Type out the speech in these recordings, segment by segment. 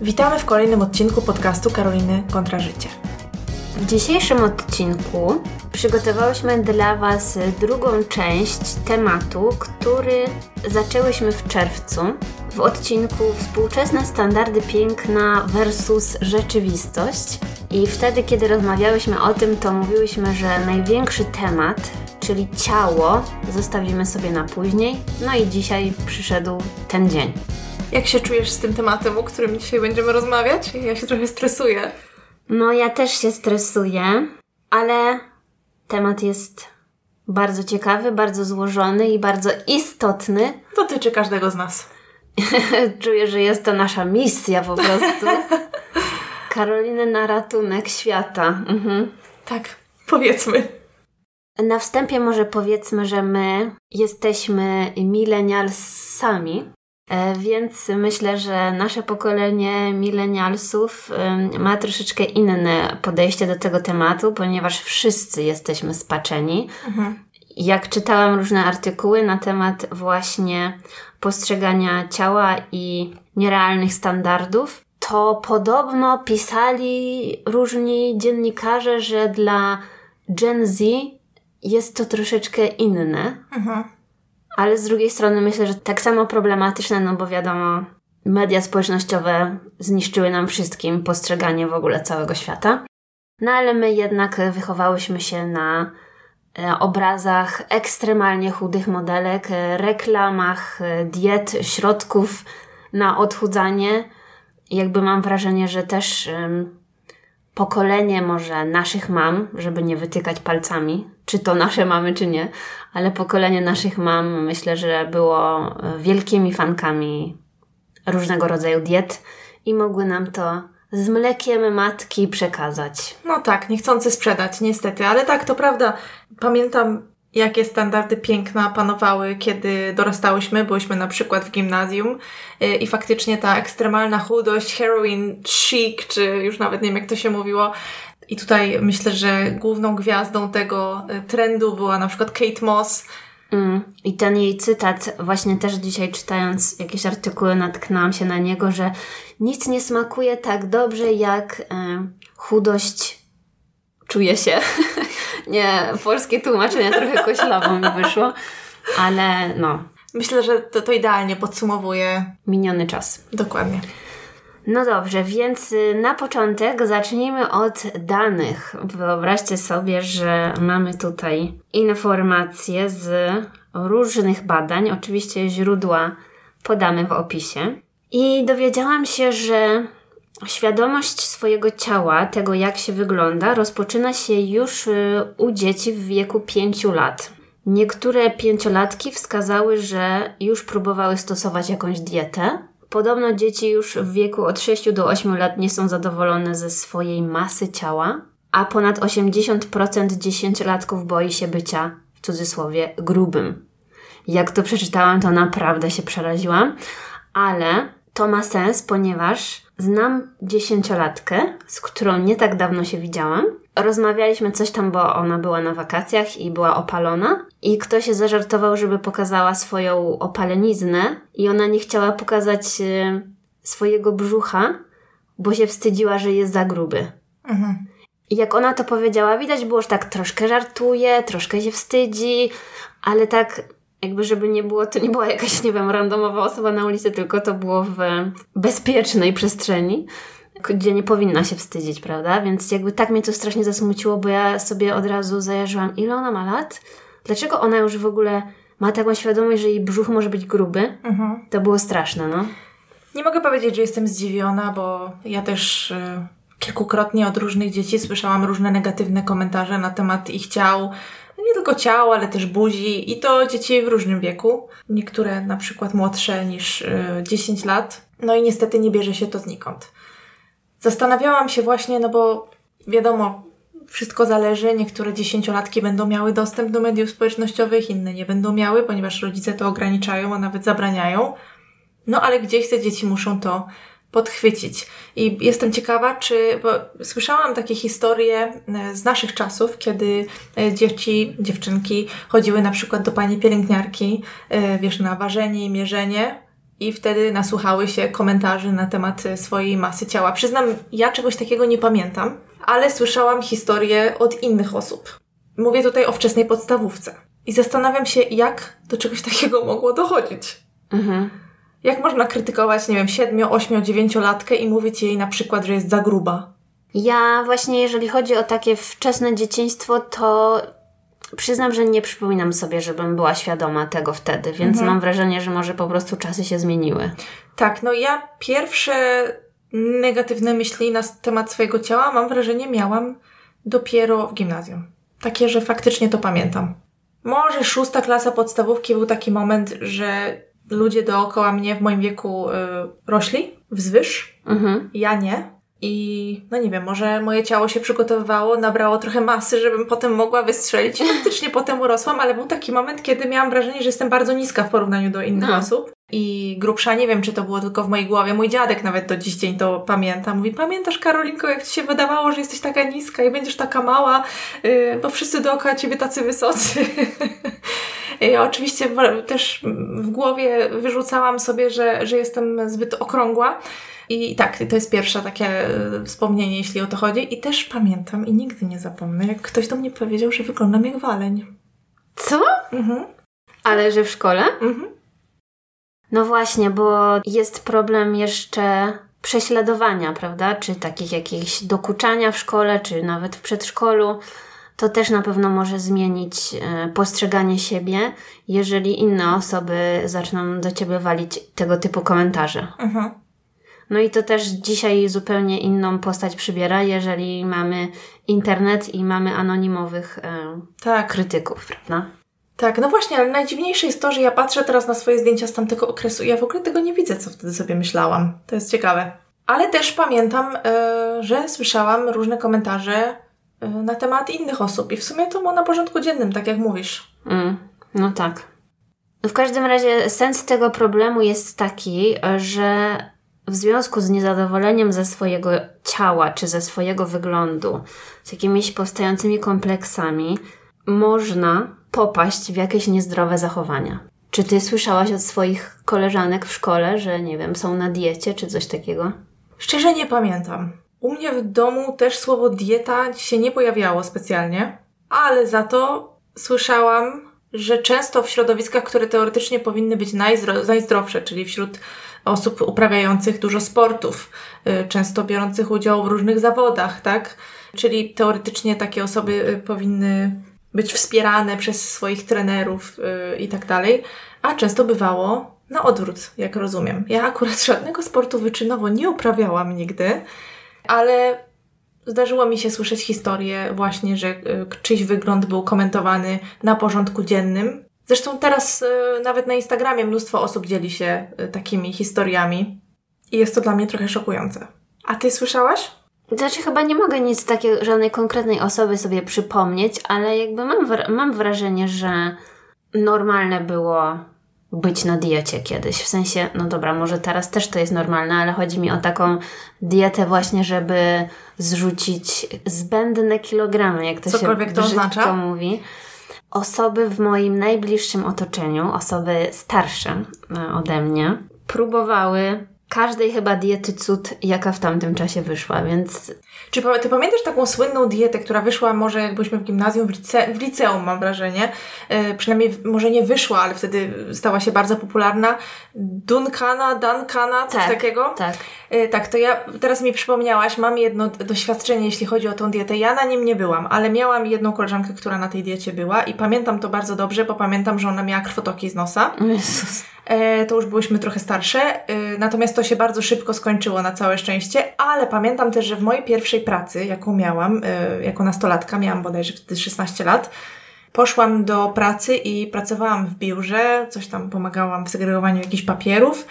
Witamy w kolejnym odcinku podcastu Karoliny kontra życie. W dzisiejszym odcinku przygotowałyśmy dla Was drugą część tematu, który zaczęłyśmy w czerwcu w odcinku Współczesne standardy piękna versus rzeczywistość. I wtedy, kiedy rozmawiałyśmy o tym, to mówiłyśmy, że największy temat, czyli ciało, zostawimy sobie na później. No i dzisiaj przyszedł ten dzień. Jak się czujesz z tym tematem, o którym dzisiaj będziemy rozmawiać? Ja się trochę stresuję. No, ja też się stresuję, ale temat jest bardzo ciekawy, bardzo złożony i bardzo istotny. Dotyczy każdego z nas. Czuję, że jest to nasza misja po prostu. Karoliny na ratunek świata. Mhm. Tak, powiedzmy. Na wstępie może powiedzmy, że my jesteśmy milenialsami, więc myślę, że nasze pokolenie milenialsów ma troszeczkę inne podejście do tego tematu, ponieważ wszyscy jesteśmy spaczeni. Mhm. Jak czytałam różne artykuły na temat właśnie postrzegania ciała i nierealnych standardów, to podobno pisali różni dziennikarze, że dla Gen Z jest to troszeczkę inne. Mhm. Ale z drugiej strony myślę, że tak samo problematyczne, no bo wiadomo, media społecznościowe zniszczyły nam wszystkim postrzeganie w ogóle całego świata. No ale my jednak wychowałyśmy się na obrazach ekstremalnie chudych modelek, reklamach diet, środków na odchudzanie. Jakby mam wrażenie, że też pokolenie może naszych mam, żeby nie wytykać palcami, czy to nasze mamy, czy nie, ale pokolenie naszych mam myślę, że było e, wielkimi fankami różnego rodzaju diet i mogły nam to z mlekiem matki przekazać. No tak, niechcący sprzedać, niestety, ale tak, to prawda. Pamiętam jakie standardy piękna panowały, kiedy dorastałyśmy. Byłyśmy na przykład w gimnazjum y, i faktycznie ta ekstremalna chudość, heroin chic, czy już nawet nie wiem jak to się mówiło. I tutaj myślę, że główną gwiazdą tego y, trendu była na przykład Kate Moss. Mm. I ten jej cytat, właśnie też dzisiaj czytając jakieś artykuły, natknęłam się na niego, że nic nie smakuje tak dobrze jak y, chudość czuje się. nie, polskie tłumaczenie trochę koślawo mi wyszło, ale no. Myślę, że to, to idealnie podsumowuje miniony czas. Dokładnie. No dobrze, więc y, na początek zacznijmy od danych. Wyobraźcie sobie, że mamy tutaj informacje z różnych badań. Oczywiście źródła podamy w opisie. I dowiedziałam się, że Świadomość swojego ciała, tego jak się wygląda, rozpoczyna się już y, u dzieci w wieku 5 lat. Niektóre pięciolatki wskazały, że już próbowały stosować jakąś dietę. Podobno dzieci już w wieku od 6 do 8 lat nie są zadowolone ze swojej masy ciała, a ponad 80% dziesięciolatków boi się bycia, w cudzysłowie, grubym. Jak to przeczytałam, to naprawdę się przeraziłam, ale to ma sens, ponieważ znam dziesięciolatkę, z którą nie tak dawno się widziałam. Rozmawialiśmy coś tam, bo ona była na wakacjach i była opalona. I ktoś się zażartował, żeby pokazała swoją opaleniznę, i ona nie chciała pokazać e, swojego brzucha, bo się wstydziła, że jest za gruby. Mhm. I jak ona to powiedziała, widać było, że tak troszkę żartuje, troszkę się wstydzi, ale tak jakby żeby nie było, to nie była jakaś, nie wiem, randomowa osoba na ulicy, tylko to było w bezpiecznej przestrzeni, gdzie nie powinna się wstydzić, prawda? Więc jakby tak mnie to strasznie zasmuciło, bo ja sobie od razu zajarzyłam, ile ona ma lat? Dlaczego ona już w ogóle ma taką świadomość, że jej brzuch może być gruby? Mhm. To było straszne, no. Nie mogę powiedzieć, że jestem zdziwiona, bo ja też y, kilkukrotnie od różnych dzieci słyszałam różne negatywne komentarze na temat ich ciał, nie tylko ciała, ale też buzi i to dzieci w różnym wieku. Niektóre na przykład młodsze niż y, 10 lat. No i niestety nie bierze się to znikąd. Zastanawiałam się właśnie, no bo wiadomo, wszystko zależy. Niektóre dziesięciolatki będą miały dostęp do mediów społecznościowych, inne nie będą miały, ponieważ rodzice to ograniczają, a nawet zabraniają. No ale gdzieś te dzieci muszą to podchwycić. I jestem ciekawa, czy, słyszałam takie historie e, z naszych czasów, kiedy e, dzieci, dziewczynki chodziły na przykład do pani pielęgniarki, e, wiesz, na ważenie i mierzenie. i wtedy nasłuchały się komentarzy na temat swojej masy ciała. Przyznam, ja czegoś takiego nie pamiętam, ale słyszałam historię od innych osób. Mówię tutaj o wczesnej podstawówce. I zastanawiam się, jak do czegoś takiego mogło dochodzić. Mhm. Jak można krytykować, nie wiem, 7, 8, 9-latkę i mówić jej na przykład, że jest za gruba? Ja właśnie, jeżeli chodzi o takie wczesne dzieciństwo, to przyznam, że nie przypominam sobie, żebym była świadoma tego wtedy, więc mam wrażenie, że może po prostu czasy się zmieniły. Tak, no ja pierwsze negatywne myśli na temat swojego ciała, mam wrażenie, miałam dopiero w gimnazjum. Takie, że faktycznie to pamiętam. Może szósta klasa podstawówki był taki moment, że ludzie dookoła mnie w moim wieku y, rośli wzwyż, Mhm. ja nie. I no nie wiem, może moje ciało się przygotowywało, nabrało trochę masy, żebym potem mogła wystrzelić. I faktycznie potem urosłam, ale był taki moment, kiedy miałam wrażenie, że jestem bardzo niska w porównaniu do innych No. osób. I grubsza, nie wiem, czy to było tylko w mojej głowie. Mój dziadek nawet do dziś dzień to pamięta. Mówi, pamiętasz Karolinko, jak ci się wydawało, że jesteś taka niska i będziesz taka mała, yy, bo wszyscy dookoła ciebie tacy wysocy. I oczywiście też w głowie wyrzucałam sobie, że, że jestem zbyt okrągła. I tak, to jest pierwsze takie e, wspomnienie, jeśli o to chodzi. I też pamiętam i nigdy nie zapomnę, jak ktoś do mnie powiedział, że wyglądam jak waleń. Co? Mhm. Ale że w szkole? Mhm. No właśnie, bo jest problem jeszcze prześladowania, prawda? Czy takich jakichś dokuczania w szkole, czy nawet w przedszkolu. To też na pewno może zmienić e, postrzeganie siebie, jeżeli inne osoby zaczną do ciebie walić tego typu komentarze. Mhm. No i to też dzisiaj zupełnie inną postać przybiera, jeżeli mamy internet i mamy anonimowych e, Tak, krytyków, prawda? Tak. No właśnie, ale najdziwniejsze jest to, że ja patrzę teraz na swoje zdjęcia z tamtego okresu i ja w ogóle tego nie widzę, co wtedy sobie myślałam. To jest ciekawe. Ale też pamiętam, e, że słyszałam różne komentarze e, na temat innych osób i w sumie to było na porządku dziennym, tak jak mówisz. Mm, no tak. W każdym razie sens tego problemu jest taki, że w związku z niezadowoleniem ze swojego ciała czy ze swojego wyglądu, z jakimiś powstającymi kompleksami, można popaść w jakieś niezdrowe zachowania. Czy ty słyszałaś od swoich koleżanek w szkole, że nie wiem, są na diecie czy coś takiego? Szczerze nie pamiętam. U mnie w domu też słowo dieta się nie pojawiało specjalnie, ale za to słyszałam, że często w środowiskach, które teoretycznie powinny być najzdro- najzdrowsze, czyli wśród osób uprawiających dużo sportów, y, często biorących udział w różnych zawodach, tak? Czyli teoretycznie takie osoby y, powinny być wspierane przez swoich trenerów y, i tak dalej, a często bywało na odwrót, jak rozumiem. Ja akurat żadnego sportu wyczynowo nie uprawiałam nigdy, ale zdarzyło mi się słyszeć historię właśnie, że y, czyjś wygląd był komentowany na porządku dziennym. Zresztą teraz y, nawet na Instagramie mnóstwo osób dzieli się y, takimi historiami i jest to dla mnie trochę szokujące. A ty słyszałaś? Znaczy chyba nie mogę nic takiej, żadnej konkretnej osoby sobie przypomnieć, ale jakby mam, wra- mam wrażenie, że normalne było być na diecie kiedyś. W sensie, no dobra, może teraz też to jest normalne, ale chodzi mi o taką dietę właśnie, żeby zrzucić zbędne kilogramy, jak to Cokolwiek się to oznacza. mówi. Osoby w moim najbliższym otoczeniu, osoby starsze e, ode mnie, próbowały każdej chyba diety cud, jaka w tamtym czasie wyszła, więc Czy ty pamiętasz taką słynną dietę, która wyszła może jak byliśmy w gimnazjum, w, lice- w liceum mam wrażenie, e, przynajmniej może nie wyszła, ale wtedy stała się bardzo popularna, Duncana, Duncana, coś Tak, takiego? tak. E, tak, to ja teraz mi przypomniałaś, mam jedno doświadczenie, jeśli chodzi o tą dietę. Ja na nim nie byłam, ale miałam jedną koleżankę, która na tej diecie była i pamiętam to bardzo dobrze, bo pamiętam, że ona miała krwotoki z nosa. Jezus. E, to już byłyśmy trochę starsze, e, natomiast to się bardzo szybko skończyło na całe szczęście, ale pamiętam też, że w mojej pierwszej pracy, jaką miałam, e, jako nastolatka, miałam bodajże wtedy 16 lat, poszłam do pracy i pracowałam w biurze, coś tam pomagałam w segregowaniu jakichś papierów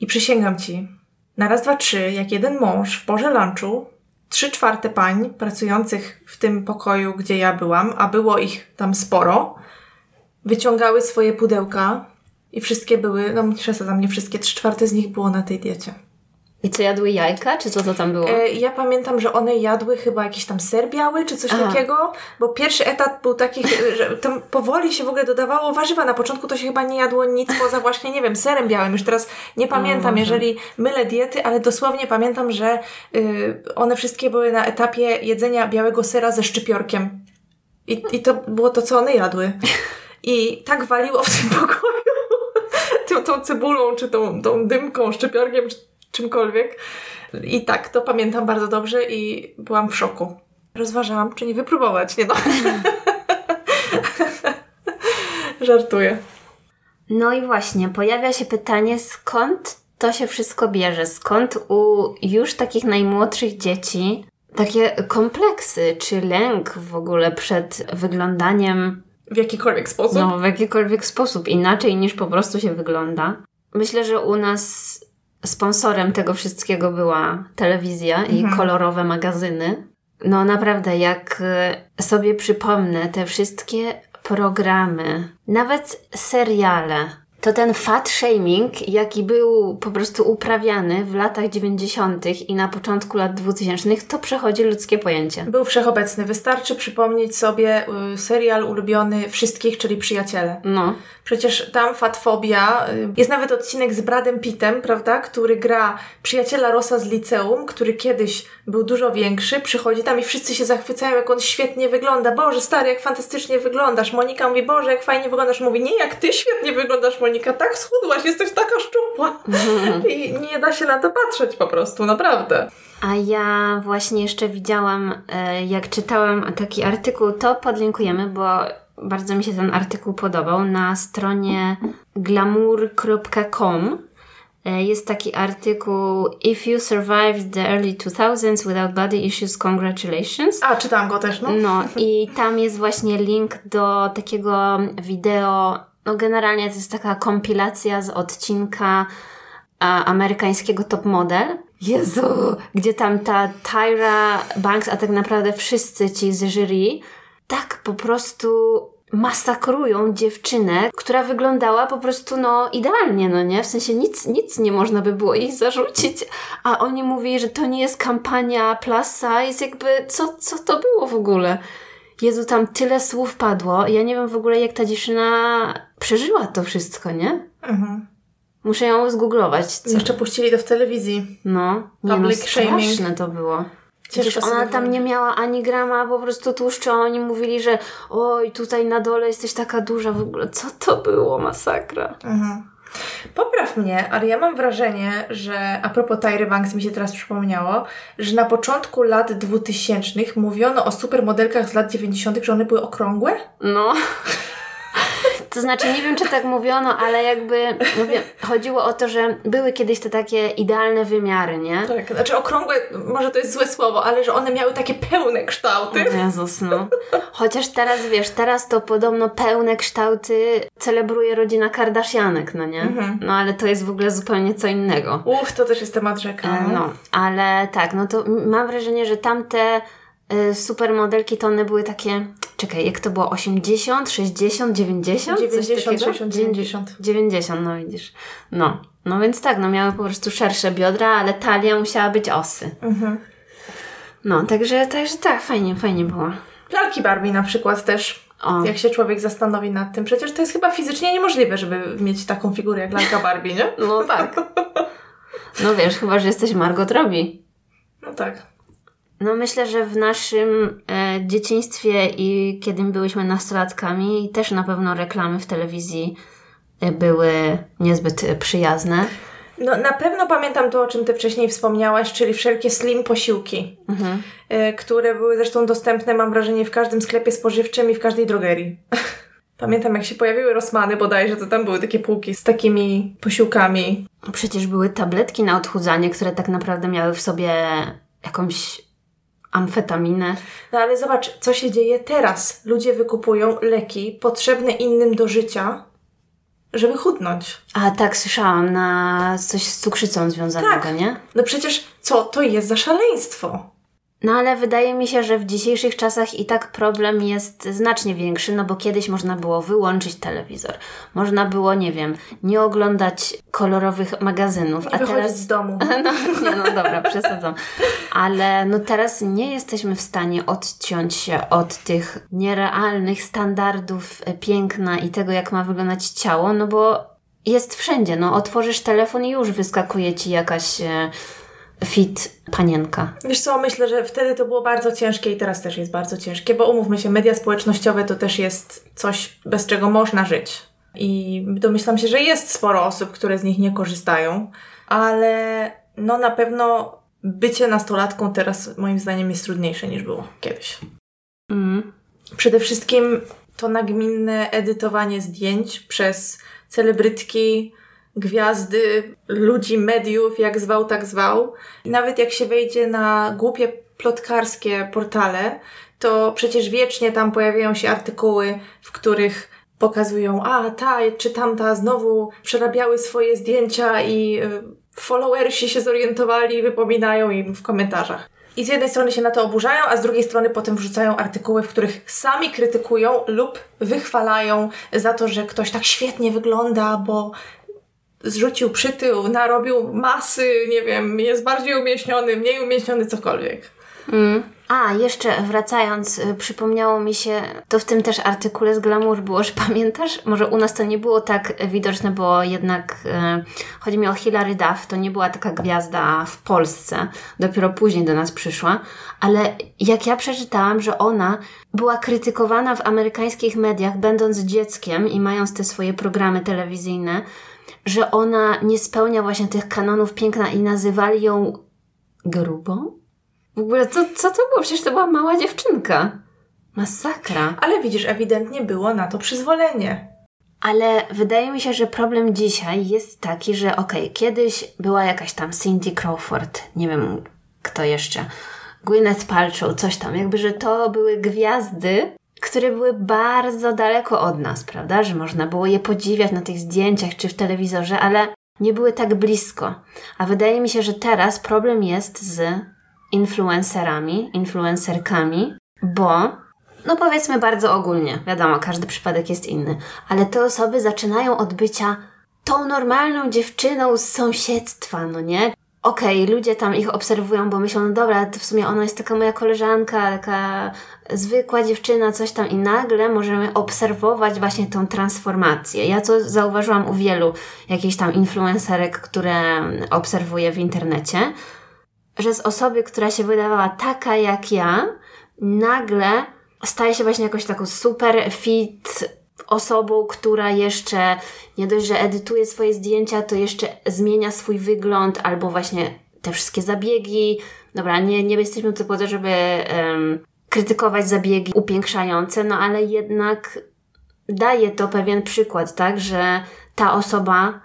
i przysięgam Ci, na raz, dwa, trzy, jak jeden mąż w porze lunchu, trzy czwarte pań pracujących w tym pokoju, gdzie ja byłam, a było ich tam sporo, wyciągały swoje pudełka i wszystkie były, no przesadzam, nie wszystkie, trzy czwarte z nich było na tej diecie. I co, jadły jajka, czy co to tam było? E, ja pamiętam, że one jadły chyba jakiś tam ser biały, czy coś Aha. takiego, bo pierwszy etap był taki, że tam powoli się w ogóle dodawało warzywa. Na początku to się chyba nie jadło nic poza właśnie, nie wiem, serem białym. Już teraz nie pamiętam, Boże. jeżeli mylę diety, ale dosłownie pamiętam, że y, one wszystkie były na etapie jedzenia białego sera ze szczypiorkiem. I, I to było to, co one jadły. I tak waliło w tym pokoju tą, tą cebulą, czy tą, tą dymką, szczypiorkiem, czy czymkolwiek. I tak, to pamiętam bardzo dobrze i byłam w szoku. Rozważałam, czy nie wypróbować, nie no. Żartuję. No i właśnie, pojawia się pytanie, skąd to się wszystko bierze? Skąd u już takich najmłodszych dzieci takie kompleksy, czy lęk w ogóle przed wyglądaniem W jakikolwiek sposób. no, w jakikolwiek sposób inaczej niż po prostu się wygląda? Myślę, że u nas sponsorem tego wszystkiego była telewizja i kolorowe magazyny. No naprawdę, jak e, sobie przypomnę te wszystkie programy, nawet seriale, to ten fat shaming, jaki był po prostu uprawiany w latach 90. i na początku lat 2000, to przechodzi ludzkie pojęcie. Był wszechobecny. Wystarczy przypomnieć sobie y, serial ulubiony wszystkich, czyli Przyjaciele. No, Przecież tam fatfobia. y, Jest nawet odcinek z Bradem Pittem, prawda? Który gra przyjaciela Rosa z liceum, który kiedyś był dużo większy. Przychodzi tam i wszyscy się zachwycają, jak on świetnie wygląda. Boże, stary, jak fantastycznie wyglądasz. Monika mówi, Boże, jak fajnie wyglądasz. Mówi, nie, jak ty świetnie wyglądasz, Monika. Tak schudłaś, jesteś taka szczupła. I nie da się na to patrzeć po prostu, naprawdę. A ja właśnie jeszcze widziałam, e, jak czytałam taki artykuł, to podlinkujemy, bo bardzo mi się ten artykuł podobał. Na stronie glamour.com e, jest taki artykuł If you survived the early 2000s without body issues, congratulations. A, czytałam go też, no. No i tam jest właśnie link do takiego wideo. No generalnie to jest taka kompilacja z odcinka a, amerykańskiego Top Model. Jezu, gdzie tam ta Tyra Banks, a tak naprawdę wszyscy ci z jury, tak po prostu masakrują dziewczynę, która wyglądała po prostu no idealnie, no nie? W sensie nic, nic nie można by było jej zarzucić, a oni mówili, że to nie jest kampania plus size, jakby co, co to było w ogóle? Jezu, tam tyle słów padło, ja nie wiem w ogóle jak ta dziewczyna przeżyła to wszystko, nie? Mhm. Muszę ją zgooglować. Co? Jeszcze puścili to w telewizji. No, nie no, Public shaming. straszne to było. Przecież ona tam nie miała ani grama po prostu tłuszczu, a oni mówili, że oj, tutaj na dole jesteś taka duża w ogóle. Co to było? Masakra. Mhm. Popraw mnie, ale ja mam wrażenie, że a propos Tyry Banks mi się teraz przypomniało, że na początku lat 2000 mówiono o supermodelkach z lat 90., że one były okrągłe. No. To znaczy, nie wiem, czy tak mówiono, ale jakby no wiem, chodziło o to, że były kiedyś te takie idealne wymiary, nie? Tak, znaczy okrągłe, może to jest złe słowo, ale że one miały takie pełne kształty. O Jezus, no. Chociaż teraz, wiesz, teraz to podobno pełne kształty celebruje rodzina Kardashianek, no nie? No ale to jest w ogóle zupełnie co innego. Uch, to też jest temat rzeka. E, No, ale tak, no to mam wrażenie, że tamte y, supermodelki to one były takie, czekaj, jak to było, 80, 60, 90? Coś 90, takiego? 60, 90. 90, no widzisz. No, no więc tak, no miały po prostu szersze biodra, ale talia musiała być osy. Mhm. No, także, także tak, fajnie, fajnie było. Lalki Barbie na przykład też. O. Jak się człowiek zastanowi nad tym, przecież to jest chyba fizycznie niemożliwe, żeby mieć taką figurę jak lalka Barbie, nie? No tak. No wiesz, chyba, że jesteś Margot Robbie. No tak. No myślę, że w naszym e, dzieciństwie i kiedy byłyśmy nastolatkami też na pewno reklamy w telewizji e, były niezbyt e, przyjazne. No na pewno pamiętam to, o czym Ty wcześniej wspomniałaś, czyli wszelkie slim posiłki, Mhm. y, które były zresztą dostępne, mam wrażenie, w każdym sklepie spożywczym i w każdej drogerii. Pamiętam, jak się pojawiły Rosmany bodajże, to tam były takie półki z takimi posiłkami. Przecież były tabletki na odchudzanie, które tak naprawdę miały w sobie jakąś amfetaminę. No ale zobacz, co się dzieje teraz. Ludzie wykupują leki potrzebne innym do życia, żeby chudnąć. A tak, słyszałam na coś z cukrzycą związanego, Tak. nie? No przecież co to jest za szaleństwo? No ale wydaje mi się, że w dzisiejszych czasach i tak problem jest znacznie większy, no bo kiedyś można było wyłączyć telewizor. Można było, nie wiem, nie oglądać kolorowych magazynów, Nie a teraz z domu. no, nie, no dobra, przesadzam. Ale no teraz nie jesteśmy w stanie odciąć się od tych nierealnych standardów e, piękna i tego, jak ma wyglądać ciało, no bo jest wszędzie. No, otworzysz telefon i już wyskakuje ci jakaś e, fit panienka. Wiesz co, myślę, że wtedy to było bardzo ciężkie i teraz też jest bardzo ciężkie, bo umówmy się, media społecznościowe to też jest coś, bez czego można żyć. I domyślam się, że jest sporo osób, które z nich nie korzystają, ale no na pewno bycie nastolatką teraz moim zdaniem jest trudniejsze niż było kiedyś. Mm. Przede wszystkim to nagminne edytowanie zdjęć przez celebrytki, gwiazdy, ludzi, mediów, jak zwał, tak zwał. I nawet jak się wejdzie na głupie plotkarskie portale, to przecież wiecznie tam pojawiają się artykuły, w których pokazują, a ta czy tamta znowu przerabiały swoje zdjęcia i y, followersi się zorientowali i wypominają im w komentarzach. I z jednej strony się na to oburzają, a z drugiej strony potem wrzucają artykuły, w których sami krytykują lub wychwalają za to, że ktoś tak świetnie wygląda, bo zrzucił przytył, narobił masy, nie wiem, jest bardziej umieśniony, mniej umieśniony, cokolwiek. Mm. A, jeszcze wracając, y, przypomniało mi się, to w tym też artykule z Glamour było, że pamiętasz? Może u nas to nie było tak widoczne, bo jednak y, chodzi mi o Hilary Duff, to nie była taka gwiazda w Polsce, dopiero później do nas przyszła, ale jak ja przeczytałam, że ona była krytykowana w amerykańskich mediach, będąc dzieckiem i mając te swoje programy telewizyjne, że ona nie spełnia właśnie tych kanonów piękna i nazywali ją grubą? W ogóle co, co to było? Przecież to była mała dziewczynka. Masakra. Ale widzisz, ewidentnie było na to przyzwolenie. Ale wydaje mi się, że problem dzisiaj jest taki, że okej, okay, kiedyś była jakaś tam Cindy Crawford, nie wiem kto jeszcze, Gwyneth Paltrow, coś tam, jakby, że to były gwiazdy, które były bardzo daleko od nas, prawda? Że można było je podziwiać na tych zdjęciach czy w telewizorze, ale nie były tak blisko. A wydaje mi się, że teraz problem jest z influencerami, influencerkami, bo, no powiedzmy bardzo ogólnie, wiadomo, każdy przypadek jest inny, ale te osoby zaczynają od bycia tą normalną dziewczyną z sąsiedztwa, no nie? Okej, okay, ludzie tam ich obserwują, bo myślą, no dobra, to w sumie ona jest taka moja koleżanka, taka zwykła dziewczyna, coś tam i nagle możemy obserwować właśnie tą transformację. Ja to zauważyłam u wielu jakichś tam influencerek, które obserwuję w internecie, że z osoby, która się wydawała taka jak ja, nagle staje się właśnie jakoś taką super fit osobą, która jeszcze nie dość, że edytuje swoje zdjęcia, to jeszcze zmienia swój wygląd albo właśnie te wszystkie zabiegi. Dobra, nie, nie jesteśmy tu po to, żeby um, krytykować zabiegi upiększające, no ale jednak daje to pewien przykład, tak, że ta osoba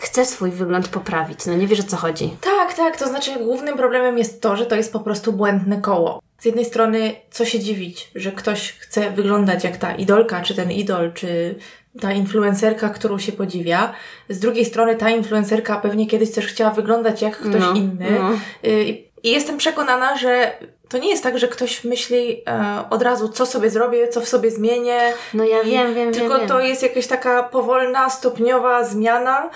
chce swój wygląd poprawić. No nie wiesz o co chodzi. Tak, tak. To znaczy, głównym problemem jest to, że to jest po prostu błędne koło. Z jednej strony, co się dziwić, że ktoś chce wyglądać jak ta idolka, czy ten idol, czy ta influencerka, którą się podziwia. Z drugiej strony, ta influencerka pewnie kiedyś też chciała wyglądać jak ktoś no, inny. No. Y, I jestem przekonana, że to nie jest tak, że ktoś myśli e, od razu, co sobie zrobię, co w sobie zmienię. No ja wiem, wiem, Tylko wiem, to jest jakaś taka powolna, stopniowa zmiana.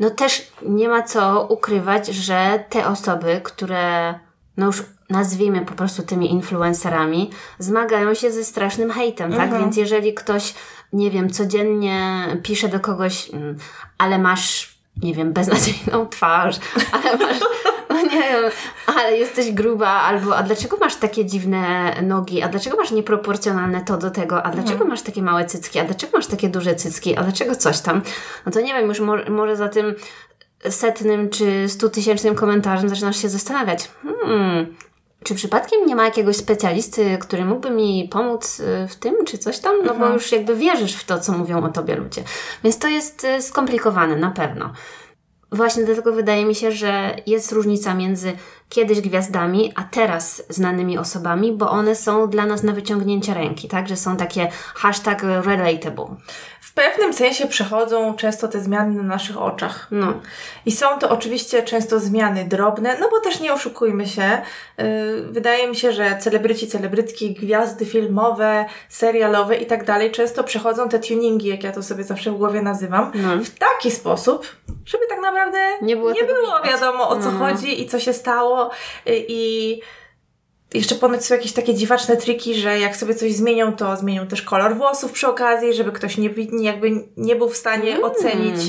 No też nie ma co ukrywać, że te osoby, które no już nazwijmy po prostu tymi influencerami, zmagają się ze strasznym hejtem, tak? Mhm. Więc jeżeli ktoś, nie wiem, codziennie pisze do kogoś, mm, ale masz, nie wiem, beznadziejną twarz, ale masz, no nie wiem, ale jesteś gruba, albo a dlaczego masz takie dziwne nogi, a dlaczego masz nieproporcjonalne to do tego, a dlaczego mhm. masz takie małe cycki, a dlaczego masz takie duże cycki, a dlaczego coś tam, no to nie wiem, już mo może za tym setnym czy stutysięcznym komentarzem zaczynasz się zastanawiać, hmm, czy przypadkiem nie ma jakiegoś specjalisty, który mógłby mi pomóc y, w tym, czy coś tam? No mhm. bo już jakby wierzysz w to, co mówią o tobie ludzie. Więc to jest y, skomplikowane, na pewno. Właśnie dlatego wydaje mi się, że jest różnica między kiedyś gwiazdami, a teraz znanymi osobami, bo one są dla nas na wyciągnięcie ręki, tak? Że są takie hashtag relatable. W pewnym sensie przechodzą często te zmiany na naszych oczach. No. I są to oczywiście często zmiany drobne, no bo też nie oszukujmy się. Yy, wydaje mi się, że celebryci, celebrytki, gwiazdy filmowe, serialowe i tak dalej często przechodzą te tuningi, jak ja to sobie zawsze w głowie nazywam, No. w taki sposób, żeby tak naprawdę Nie było tego było wiadomo o co No. chodzi i co się stało. Yy, I jeszcze ponoć są jakieś takie dziwaczne triki, że jak sobie coś zmienią, to zmienią też kolor włosów przy okazji, żeby ktoś nie- jakby nie był w stanie Mm. ocenić,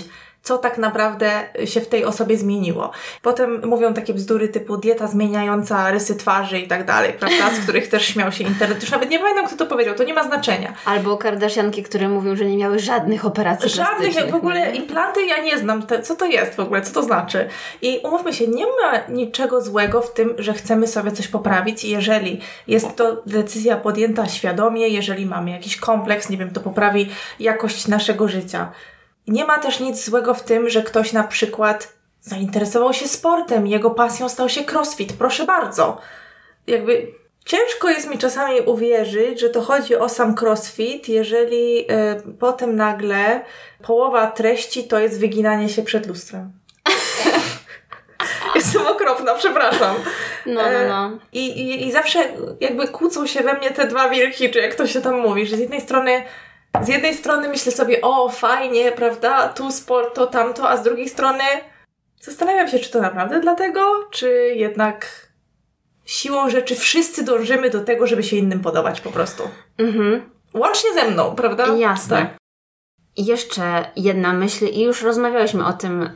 co tak naprawdę się w tej osobie zmieniło. Potem mówią takie bzdury typu dieta zmieniająca rysy twarzy i tak dalej, prawda? Z których też śmiał się internet. Już nawet nie pamiętam, kto to powiedział, to nie ma znaczenia. Albo Kardashianki, które mówią, że nie miały żadnych operacji Żadnych w ogóle nie? implanty ja nie znam. Te, co to jest w ogóle? Co to znaczy? I umówmy się, nie ma niczego złego w tym, że chcemy sobie coś poprawić jeżeli jest to decyzja podjęta świadomie, jeżeli mamy jakiś kompleks, nie wiem, to poprawi jakość naszego życia. Nie ma też nic złego w tym, że ktoś na przykład zainteresował się sportem, jego pasją stał się crossfit. Proszę bardzo. Jakby Ciężko jest mi czasami uwierzyć, że to chodzi o sam crossfit, jeżeli y, potem nagle połowa treści to jest wyginanie się przed lustrem. Jestem okropna, przepraszam. No, no, no. I, i, I zawsze jakby kłócą się we mnie te dwa wilki, czy jak to się tam mówi, że z jednej strony z jednej strony myślę sobie, o fajnie, prawda, tu sport, to tamto, a z drugiej strony zastanawiam się, czy to naprawdę dlatego, czy jednak siłą rzeczy wszyscy dążymy do tego, żeby się innym podobać po prostu. Mhm. Łącznie ze mną, prawda? Jasne. Tak. Jeszcze jedna myśl, i już rozmawiałyśmy o tym e,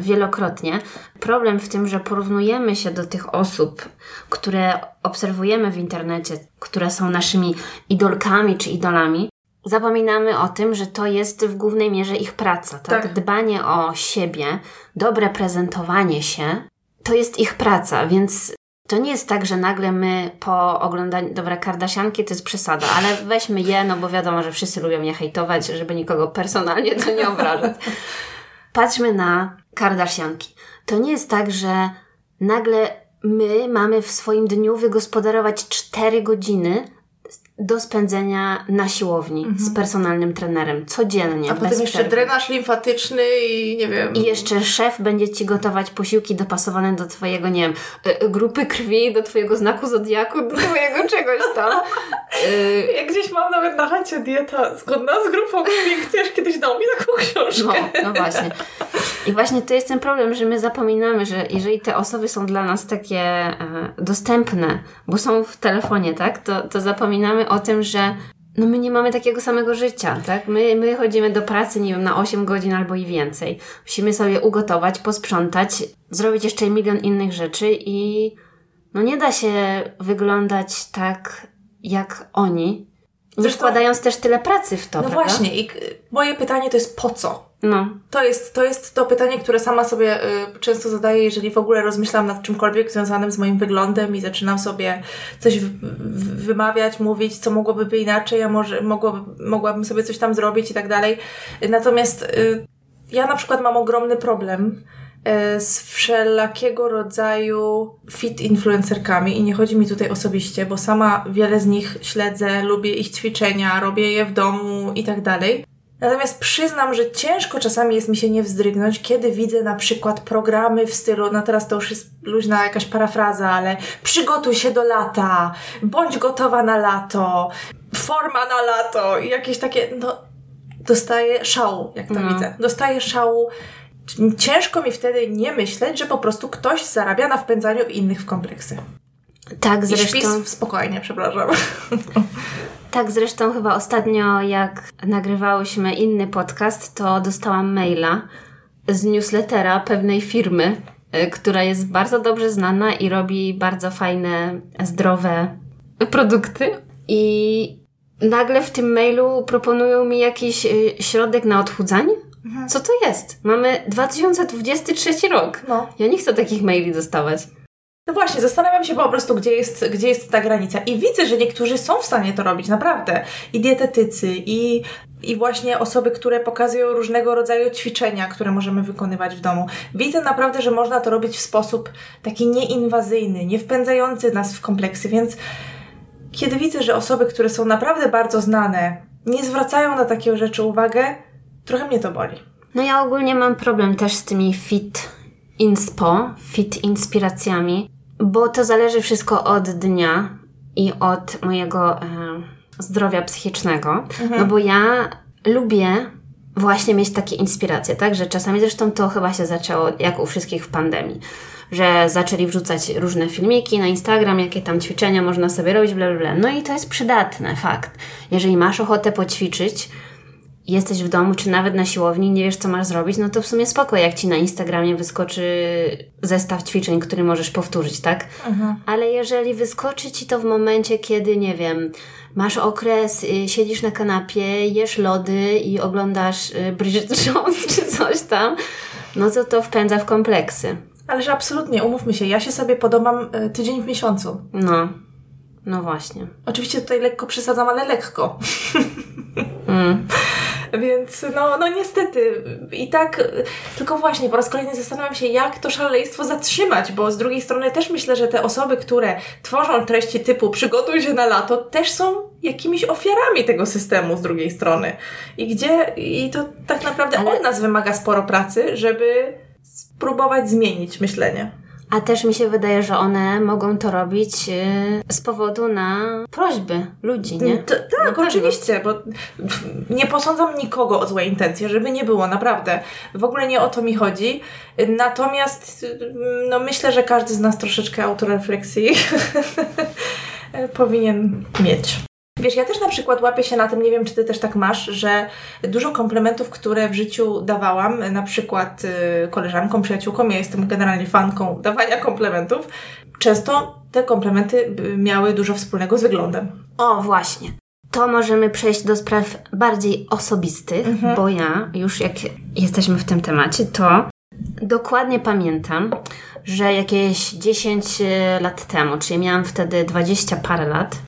wielokrotnie. Problem w tym, że porównujemy się do tych osób, które obserwujemy w internecie, które są naszymi idolkami czy idolami. Zapominamy o tym, że to jest w głównej mierze ich praca. Tak? Tak. Dbanie o siebie, dobre prezentowanie się, to jest ich praca, więc to nie jest tak, że nagle my po oglądaniu, dobra, Kardasianki to jest przesada, ale weźmy je, no bo wiadomo, że wszyscy lubią mnie hejtować, żeby nikogo personalnie to nie obrażać. Patrzmy na Kardasianki. To nie jest tak, że nagle my mamy w swoim dniu wygospodarować 4 godziny do spędzenia na siłowni z personalnym trenerem codziennie. A potem jeszcze przerwy. drenaż limfatyczny i nie wiem. I jeszcze szef będzie ci gotować posiłki dopasowane do twojego, nie wiem, y, y, grupy krwi, do twojego znaku zodiaku, do twojego czegoś tam. Y, Ja gdzieś mam nawet na chacie dieta zgodna z grupą krwi. Chcesz kiedyś dał mi taką książkę. No, no właśnie. I właśnie to jest ten problem, że my zapominamy, że jeżeli te osoby są dla nas takie e, dostępne, bo są w telefonie, tak, to, to zapominamy o tym, że no my nie mamy takiego samego życia, tak? My, my chodzimy do pracy, nie wiem, na 8 godzin albo i więcej. Musimy sobie ugotować, posprzątać, zrobić jeszcze milion innych rzeczy i no nie da się wyglądać tak jak oni, nie Zresztą- wkładając też tyle pracy w to, No prawda? właśnie, i moje pytanie to jest po co? No, To jest, to jest to pytanie, które sama sobie y, często zadaję, jeżeli w ogóle rozmyślam nad czymkolwiek związanym z moim wyglądem i zaczynam sobie coś w, w, wymawiać, mówić, co mogłoby być inaczej, a może mogłoby, mogłabym sobie coś tam zrobić i tak dalej. Natomiast y, ja na przykład mam ogromny problem y, z wszelakiego rodzaju fit influencerkami i nie chodzi mi tutaj osobiście, bo sama wiele z nich śledzę, lubię ich ćwiczenia, robię je w domu i tak dalej. Natomiast przyznam, że ciężko czasami jest mi się nie wzdrygnąć, kiedy widzę na przykład programy w stylu, no teraz to już jest luźna jakaś parafraza, ale przygotuj się do lata, bądź gotowa na lato, forma na lato i jakieś takie, no dostaję szału, jak to No. widzę. Dostaję szału. Ciężko mi wtedy nie myśleć, że po prostu ktoś zarabia na wpędzaniu innych w kompleksy. tak I zresztą. śpi spokojnie, przepraszam. Tak, zresztą chyba ostatnio, jak nagrywałyśmy inny podcast, to dostałam maila z newslettera pewnej firmy, y, która jest bardzo dobrze znana i robi bardzo fajne, zdrowe produkty. I nagle w tym mailu proponują mi jakiś y, środek na odchudzanie. Co to jest? Mamy 2023 rok. No. Ja nie chcę takich maili dostawać. No właśnie, zastanawiam się po prostu, gdzie jest, gdzie jest ta granica. I widzę, że niektórzy są w stanie to robić, naprawdę. I dietetycy, i, i właśnie osoby, które pokazują różnego rodzaju ćwiczenia, które możemy wykonywać w domu. Widzę naprawdę, że można to robić w sposób taki nieinwazyjny, nie wpędzający nas w kompleksy, więc kiedy widzę, że osoby, które są naprawdę bardzo znane, nie zwracają na takie rzeczy uwagę, trochę mnie to boli. No ja ogólnie mam problem też z tymi fit inspo, fit inspiracjami, bo to zależy wszystko od dnia i od mojego e, zdrowia psychicznego. Mhm. No bo ja lubię właśnie mieć takie inspiracje, tak? Że czasami zresztą to chyba się zaczęło jak u wszystkich w pandemii że zaczęli wrzucać różne filmiki na Instagram, jakie tam ćwiczenia można sobie robić, bla, bla, bla. No i to jest przydatne, fakt. Jeżeli masz ochotę poćwiczyć, jesteś w domu, czy nawet na siłowni, nie wiesz, co masz zrobić, no to w sumie spoko, jak ci na Instagramie wyskoczy zestaw ćwiczeń, który możesz powtórzyć, tak? Mhm. Ale jeżeli wyskoczy ci to w momencie, kiedy, nie wiem, masz okres, y, siedzisz na kanapie, jesz lody i oglądasz y, Bridget Jones czy coś tam, no to to wpędza w kompleksy. Ależ absolutnie, umówmy się, ja się sobie podobam y, tydzień w miesiącu. No. No właśnie. Oczywiście tutaj lekko przesadzam, ale lekko. Mm. Więc no, no niestety i tak, tylko właśnie po raz kolejny zastanawiam się, jak to szaleństwo zatrzymać, bo z drugiej strony też myślę, że te osoby, które tworzą treści typu przygotuj się na lato, też są jakimiś ofiarami tego systemu z drugiej strony. I gdzie, i to tak naprawdę Ale... od nas wymaga sporo pracy, żeby spróbować zmienić myślenie. A też mi się wydaje, że one mogą to robić y, z powodu na prośby ludzi, nie? To, tak, oczywiście, bo nie posądzam nikogo o złe intencje, żeby nie było, naprawdę. W ogóle nie o to mi chodzi. Natomiast no, myślę, że każdy z nas troszeczkę autorefleksji powinien mieć. Wiesz, ja też na przykład łapię się na tym, nie wiem, czy ty też tak masz, że dużo komplementów, które w życiu dawałam, na przykład y, koleżankom, przyjaciółkom, ja jestem generalnie fanką dawania komplementów, często te komplementy miały dużo wspólnego z wyglądem. O, właśnie. To możemy przejść do spraw bardziej osobistych, mhm. bo ja już jak jesteśmy w tym temacie, to dokładnie pamiętam, że jakieś 10 lat temu, czyli miałam wtedy 20 parę lat,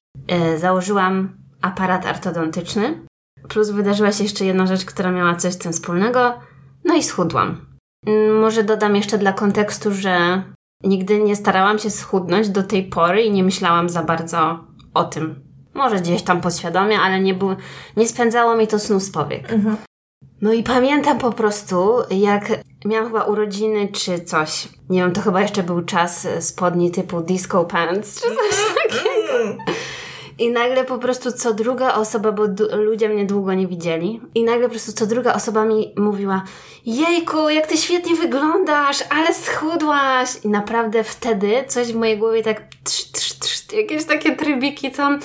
założyłam aparat ortodontyczny. Plus wydarzyła się jeszcze jedna rzecz, która miała coś z tym wspólnego. No i schudłam. Mm, może dodam jeszcze dla kontekstu, że nigdy nie starałam się schudnąć do tej pory i nie myślałam za bardzo o tym. Może gdzieś tam podświadomie, ale nie, był, nie spędzało mi to snu z powiek. Mhm. No i pamiętam po prostu, jak miałam chyba urodziny czy coś. Nie wiem, to chyba jeszcze był czas spodni typu disco pants czy coś mhm. takiego. I nagle po prostu co druga osoba, bo ludzie mnie długo nie widzieli, i nagle po prostu co druga osoba mi mówiła: Jejku, jak ty świetnie wyglądasz, ale schudłaś! I naprawdę wtedy coś w mojej głowie tak trz, trz, trz, jakieś takie trybiki tam.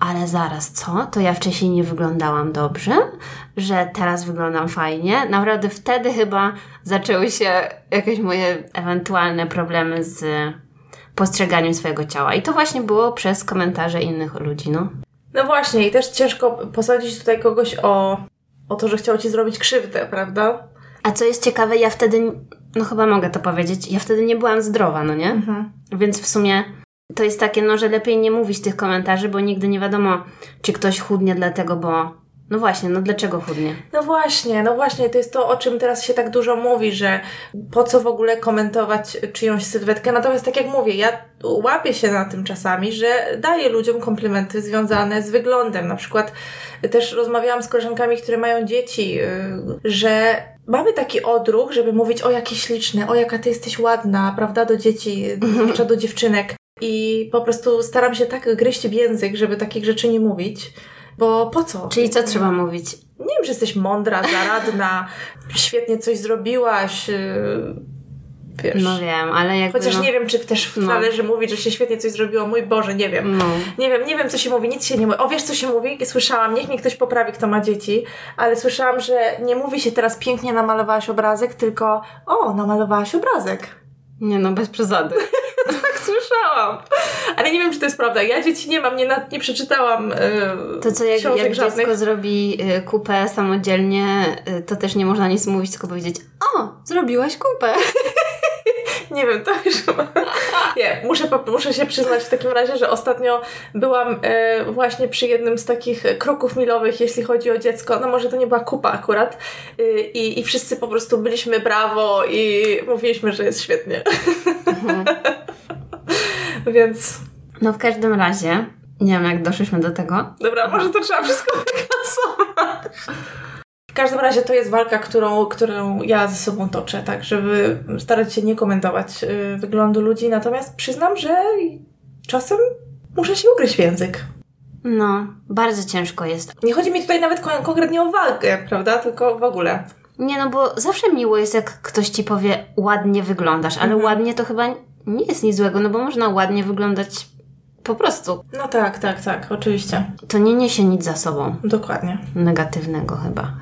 Ale zaraz, co? To ja wcześniej nie wyglądałam dobrze, że teraz wyglądam fajnie. Naprawdę wtedy chyba zaczęły się jakieś moje ewentualne problemy z postrzeganiem swojego ciała. I to właśnie było przez komentarze innych ludzi, no. No właśnie, i też ciężko posadzić tutaj kogoś o, o to, że chciał ci zrobić krzywdę, prawda? A co jest ciekawe, ja wtedy, no chyba mogę to powiedzieć, ja wtedy nie byłam zdrowa, no nie? Mhm. Więc w sumie to jest takie, no, że lepiej nie mówić tych komentarzy, bo nigdy nie wiadomo, czy ktoś chudnie dlatego, bo no właśnie, no dlaczego chudnie? No właśnie, no właśnie, to jest to, o czym teraz się tak dużo mówi, że po co w ogóle komentować czyjąś sylwetkę. Natomiast tak jak mówię, ja łapię się na tym czasami, że daję ludziom komplementy związane z wyglądem. Na przykład też rozmawiałam z koleżankami, które mają dzieci, yy, że mamy taki odruch, żeby mówić o jakie śliczne, o jaka ty jesteś ładna, prawda, do dzieci, zwłaszcza do dziewczynek. I po prostu staram się tak gryźć w język, żeby takich rzeczy nie mówić. Bo po co? Czyli co trzeba mówić? Nie wiem, że jesteś mądra, zaradna, świetnie coś zrobiłaś. Y, wiesz. No wiem, ale jak. Chociaż no... nie wiem, czy też no. należy mówić, że się świetnie coś zrobiło. Mój Boże, nie wiem. No. Nie wiem, nie wiem, co się mówi, nic się nie mówi. O, wiesz, co się mówi? Słyszałam, niech mnie ktoś poprawi, kto ma dzieci, ale słyszałam, że nie mówi się teraz pięknie namalowałaś obrazek, tylko o, namalowałaś obrazek. Nie no, bez przesady. tak słyszałam. Ale nie wiem, czy to jest prawda. Ja dzieci nie mam, nie, na, nie przeczytałam yy, To co, jak, jak dziecko zrobi y, kupę samodzielnie, y, to też nie można nic mówić, tylko powiedzieć o, zrobiłaś kupę. Nie wiem, to już... Nie, muszę, muszę się przyznać w takim razie, że ostatnio byłam e, właśnie przy jednym z takich kroków milowych, jeśli chodzi o dziecko. No może to nie była kupa akurat. E, i, I wszyscy po prostu byliśmy brawo i mówiliśmy, że jest świetnie. Mhm. Więc... No w każdym razie, nie wiem jak doszliśmy do tego. Dobra, może to trzeba wszystko wyklasować. W każdym razie to jest walka, którą, którą ja ze sobą toczę, tak, żeby starać się nie komentować y, wyglądu ludzi, natomiast przyznam, że czasem muszę się ugryźć w język. No, bardzo ciężko jest. Nie chodzi mi tutaj nawet kon konkretnie o walkę, prawda, tylko w ogóle. Nie, no bo zawsze miło jest, jak ktoś ci powie, ładnie wyglądasz, ale mhm. ładnie to chyba nie jest nic złego, no bo można ładnie wyglądać po prostu. No tak, tak, tak, oczywiście. To nie niesie nic za sobą. Dokładnie. Negatywnego chyba.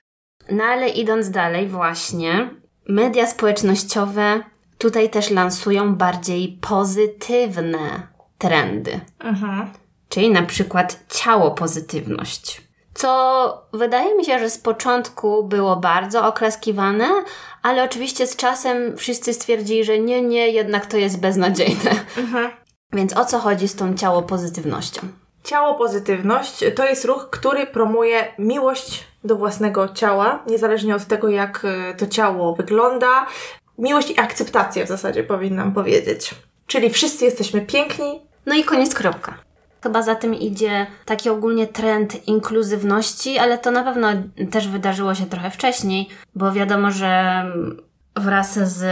No ale idąc dalej, właśnie, media społecznościowe tutaj też lansują bardziej pozytywne trendy. Mhm. Czyli na przykład ciało pozytywność. Co wydaje mi się, że z początku było bardzo oklaskiwane, ale oczywiście z czasem wszyscy stwierdzili, że nie, nie, jednak to jest beznadziejne. Mhm. Więc o co chodzi z tą ciało pozytywnością? Ciało pozytywność to jest ruch, który promuje miłość do własnego ciała, niezależnie od tego, jak e, to ciało wygląda. Miłość i akceptację w zasadzie powinnam powiedzieć. Czyli wszyscy jesteśmy piękni. No i koniec kropka. Chyba za tym idzie taki ogólnie trend inkluzywności, ale to na pewno też wydarzyło się trochę wcześniej, bo wiadomo, że wraz z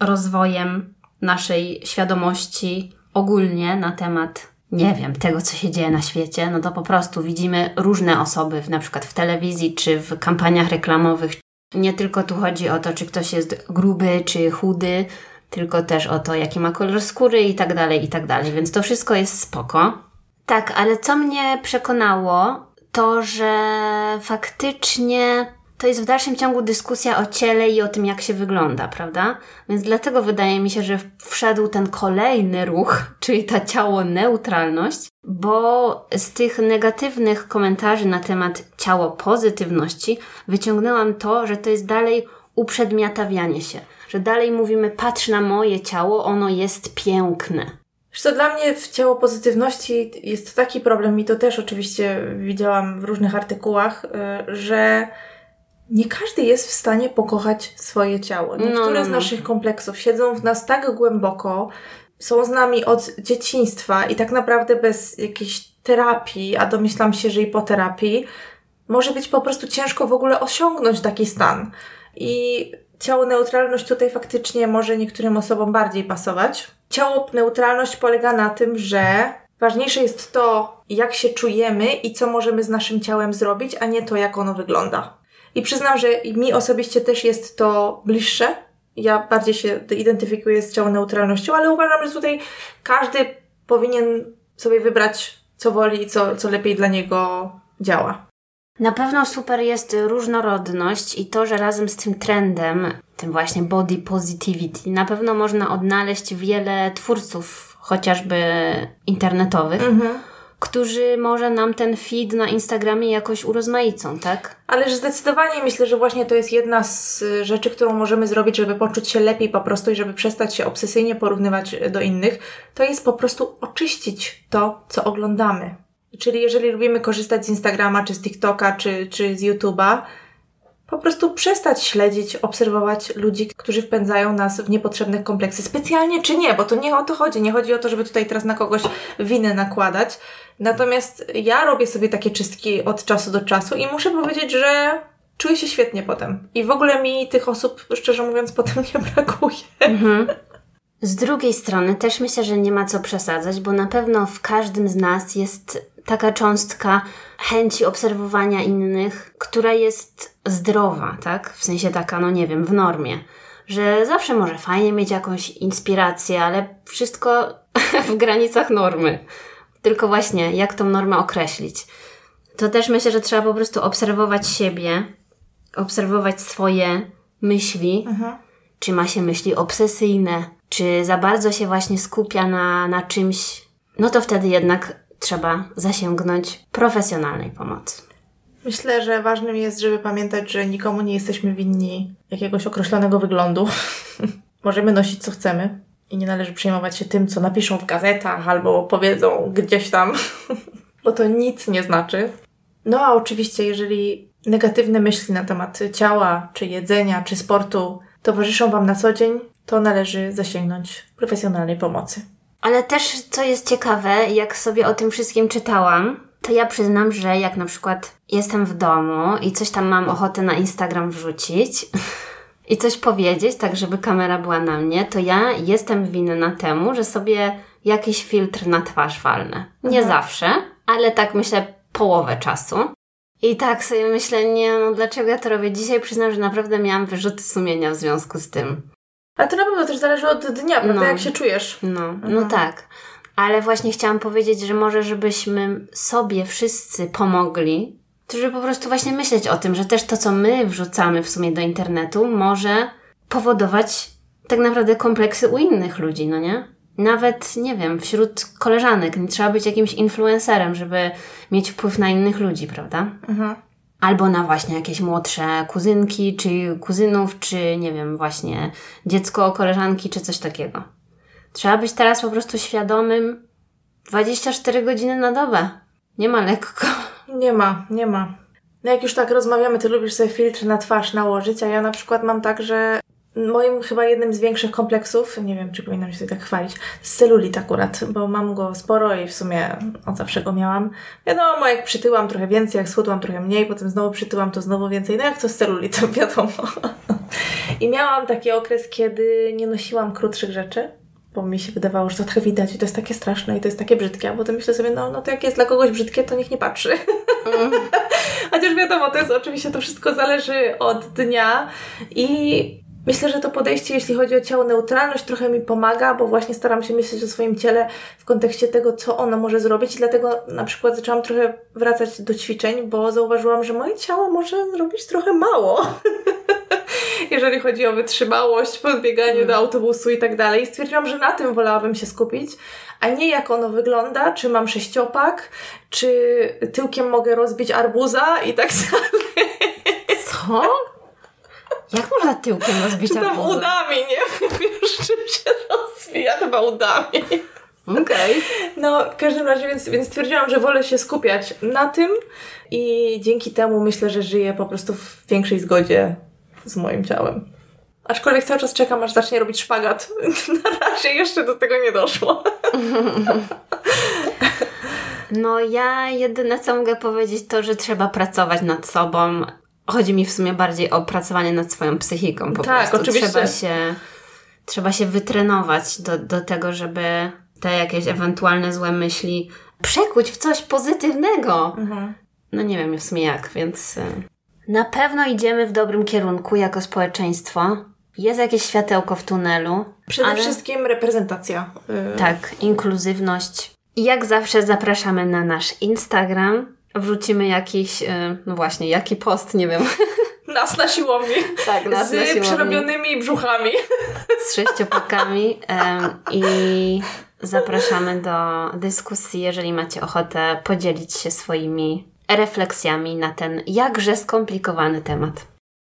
rozwojem naszej świadomości ogólnie na temat, nie wiem, tego, co się dzieje na świecie, no to po prostu widzimy różne osoby, na przykład w telewizji czy w kampaniach reklamowych. Nie tylko tu chodzi o to, czy ktoś jest gruby czy chudy, tylko też o to, jaki ma kolor skóry i tak dalej, i tak dalej. Więc to wszystko jest spoko. Tak, ale co mnie przekonało, to że faktycznie to jest w dalszym ciągu dyskusja o ciele i o tym, jak się wygląda, prawda? Więc dlatego wydaje mi się, że wszedł ten kolejny ruch, czyli ta ciało neutralność, bo z tych negatywnych komentarzy na temat ciało pozytywności wyciągnęłam to, że to jest dalej uprzedmiotawianie się, że dalej mówimy patrz na moje ciało, ono jest piękne. Co, dla mnie w ciało pozytywności jest taki problem, i to też oczywiście widziałam w różnych artykułach, y, że nie każdy jest w stanie pokochać swoje ciało. Niektóre no, no, no. z naszych kompleksów siedzą w nas tak głęboko, są z nami od dzieciństwa i tak naprawdę bez jakiejś terapii, a domyślam się, że i po terapii, może być po prostu ciężko w ogóle osiągnąć taki stan. I ciało neutralność tutaj faktycznie może niektórym osobom bardziej pasować. Ciało neutralność polega na tym, że ważniejsze jest to, jak się czujemy i co możemy z naszym ciałem zrobić, a nie to, jak ono wygląda. I przyznam, że mi osobiście też jest to bliższe. Ja bardziej się identyfikuję z ciałem neutralnością, ale uważam, że tutaj każdy powinien sobie wybrać, co woli i co, co lepiej dla niego działa. Na pewno super jest różnorodność i to, że razem z tym trendem, tym właśnie body positivity, na pewno można odnaleźć wiele twórców, chociażby internetowych. Mhm którzy może nam ten feed na Instagramie jakoś urozmaicą, tak? Ależ zdecydowanie myślę, że właśnie to jest jedna z rzeczy, którą możemy zrobić, żeby poczuć się lepiej po prostu i żeby przestać się obsesyjnie porównywać do innych, to jest po prostu oczyścić to, co oglądamy. Czyli jeżeli lubimy korzystać z Instagrama, czy z TikToka, czy, czy z YouTube'a, po prostu przestać śledzić, obserwować ludzi, którzy wpędzają nas w niepotrzebne kompleksy. Specjalnie czy nie, bo to nie o to chodzi. Nie chodzi o to, żeby tutaj teraz na kogoś winę nakładać. Natomiast ja robię sobie takie czystki od czasu do czasu i muszę powiedzieć, że czuję się świetnie potem. I w ogóle mi tych osób, szczerze mówiąc, potem nie brakuje. Mhm. Z drugiej strony też myślę, że nie ma co przesadzać, bo na pewno w każdym z nas jest taka cząstka chęci obserwowania innych, która jest zdrowa, tak? W sensie taka, no nie wiem, w normie. Że zawsze może fajnie mieć jakąś inspirację, ale wszystko w granicach normy. Tylko właśnie, jak tą normę określić? To też myślę, że trzeba po prostu obserwować siebie, obserwować swoje myśli. Mhm. Czy ma się myśli obsesyjne, czy za bardzo się właśnie skupia na, na czymś, no to wtedy jednak trzeba zasięgnąć profesjonalnej pomocy. Myślę, że ważnym jest, żeby pamiętać, że nikomu nie jesteśmy winni jakiegoś określonego wyglądu. Możemy nosić co chcemy, i nie należy przejmować się tym, co napiszą w gazetach albo powiedzą gdzieś tam, bo to nic nie znaczy. No a oczywiście, jeżeli negatywne myśli na temat ciała, czy jedzenia, czy sportu towarzyszą Wam na co dzień, to należy zasięgnąć profesjonalnej pomocy. Ale też, co jest ciekawe, jak sobie o tym wszystkim czytałam, to ja przyznam, że jak na przykład jestem w domu i coś tam mam ochotę na Instagram wrzucić i coś powiedzieć, tak żeby kamera była na mnie, to ja jestem winna temu, że sobie jakiś filtr na twarz walnę. Nie mhm. zawsze, ale tak myślę połowę czasu. I tak sobie myślę, nie no, dlaczego ja to robię? Dzisiaj przyznam, że naprawdę miałam wyrzuty sumienia w związku z tym. Ale to na pewno też zależy od dnia, prawda? No. Jak się czujesz. No, no tak. Ale właśnie chciałam powiedzieć, że może żebyśmy sobie wszyscy pomogli, to żeby po prostu właśnie myśleć o tym, że też to, co my wrzucamy w sumie do internetu, może powodować tak naprawdę kompleksy u innych ludzi, no nie? Nawet, nie wiem, wśród koleżanek. Nie trzeba być jakimś influencerem, żeby mieć wpływ na innych ludzi, prawda? Mhm. Albo na właśnie jakieś młodsze kuzynki, czy kuzynów, czy nie wiem, właśnie dziecko koleżanki, czy coś takiego. Trzeba być teraz po prostu świadomym 24 godziny na dobę. Nie ma lekko. Nie ma, nie ma. No jak już tak rozmawiamy, ty lubisz sobie filtr na twarz nałożyć, a ja na przykład mam tak, że moim chyba jednym z większych kompleksów, nie wiem, czy powinnam się tak chwalić, z celulit akurat, bo mam go sporo i w sumie od zawsze go miałam. Wiadomo, jak przytyłam trochę więcej, jak schudłam trochę mniej, potem znowu przytyłam, to znowu więcej. No jak to z celulitem, wiadomo. I miałam taki okres, kiedy nie nosiłam krótszych rzeczy bo mi się wydawało, że to tak widać i to jest takie straszne i to jest takie brzydkie, a potem myślę sobie, no, no to jak jest dla kogoś brzydkie, to niech nie patrzy. Mm. Chociaż wiadomo, to jest oczywiście, to wszystko zależy od dnia i Myślę, że to podejście, jeśli chodzi o ciało neutralność, trochę mi pomaga, bo właśnie staram się myśleć o swoim ciele w kontekście tego, co ono może zrobić. Dlatego na przykład zaczęłam trochę wracać do ćwiczeń, bo zauważyłam, że moje ciało może zrobić trochę mało. jeżeli chodzi o wytrzymałość, podbieganie mm. do autobusu i tak dalej. Stwierdziłam, że na tym wolałabym się skupić, a nie jak ono wygląda, czy mam sześciopak, czy tyłkiem mogę rozbić arbuza i tak dalej. Co? Jak można tyłkiem rozbić Czy tam udami, nie? Wiesz, czym się rozwija? Chyba udami. Okej. Okay. No, w każdym razie, więc, więc stwierdziłam, że wolę się skupiać na tym i dzięki temu myślę, że żyję po prostu w większej zgodzie z moim ciałem. Aczkolwiek cały czas czekam, aż zacznie robić szpagat. Na razie jeszcze do tego nie doszło. No ja jedyne co mogę powiedzieć to, że trzeba pracować nad sobą. Chodzi mi w sumie bardziej o pracowanie nad swoją psychiką po tak, prostu. Oczywiście. Trzeba się, trzeba się wytrenować do, do tego, żeby te jakieś ewentualne złe myśli przekuć w coś pozytywnego. Mhm. No nie wiem w sumie jak, więc... Y, na pewno idziemy w dobrym kierunku jako społeczeństwo. Jest jakieś światełko w tunelu. Przede ale... wszystkim reprezentacja. Yy... Tak, inkluzywność. I jak zawsze zapraszamy na nasz Instagram. Wrzucimy jakiś, yy, no właśnie, jaki post, nie wiem. Nas na siłowni. Tak, nas z na siłowni. przerobionymi brzuchami. Z sześciopakami. I zapraszamy do dyskusji, jeżeli macie ochotę podzielić się swoimi refleksjami na ten jakże skomplikowany temat.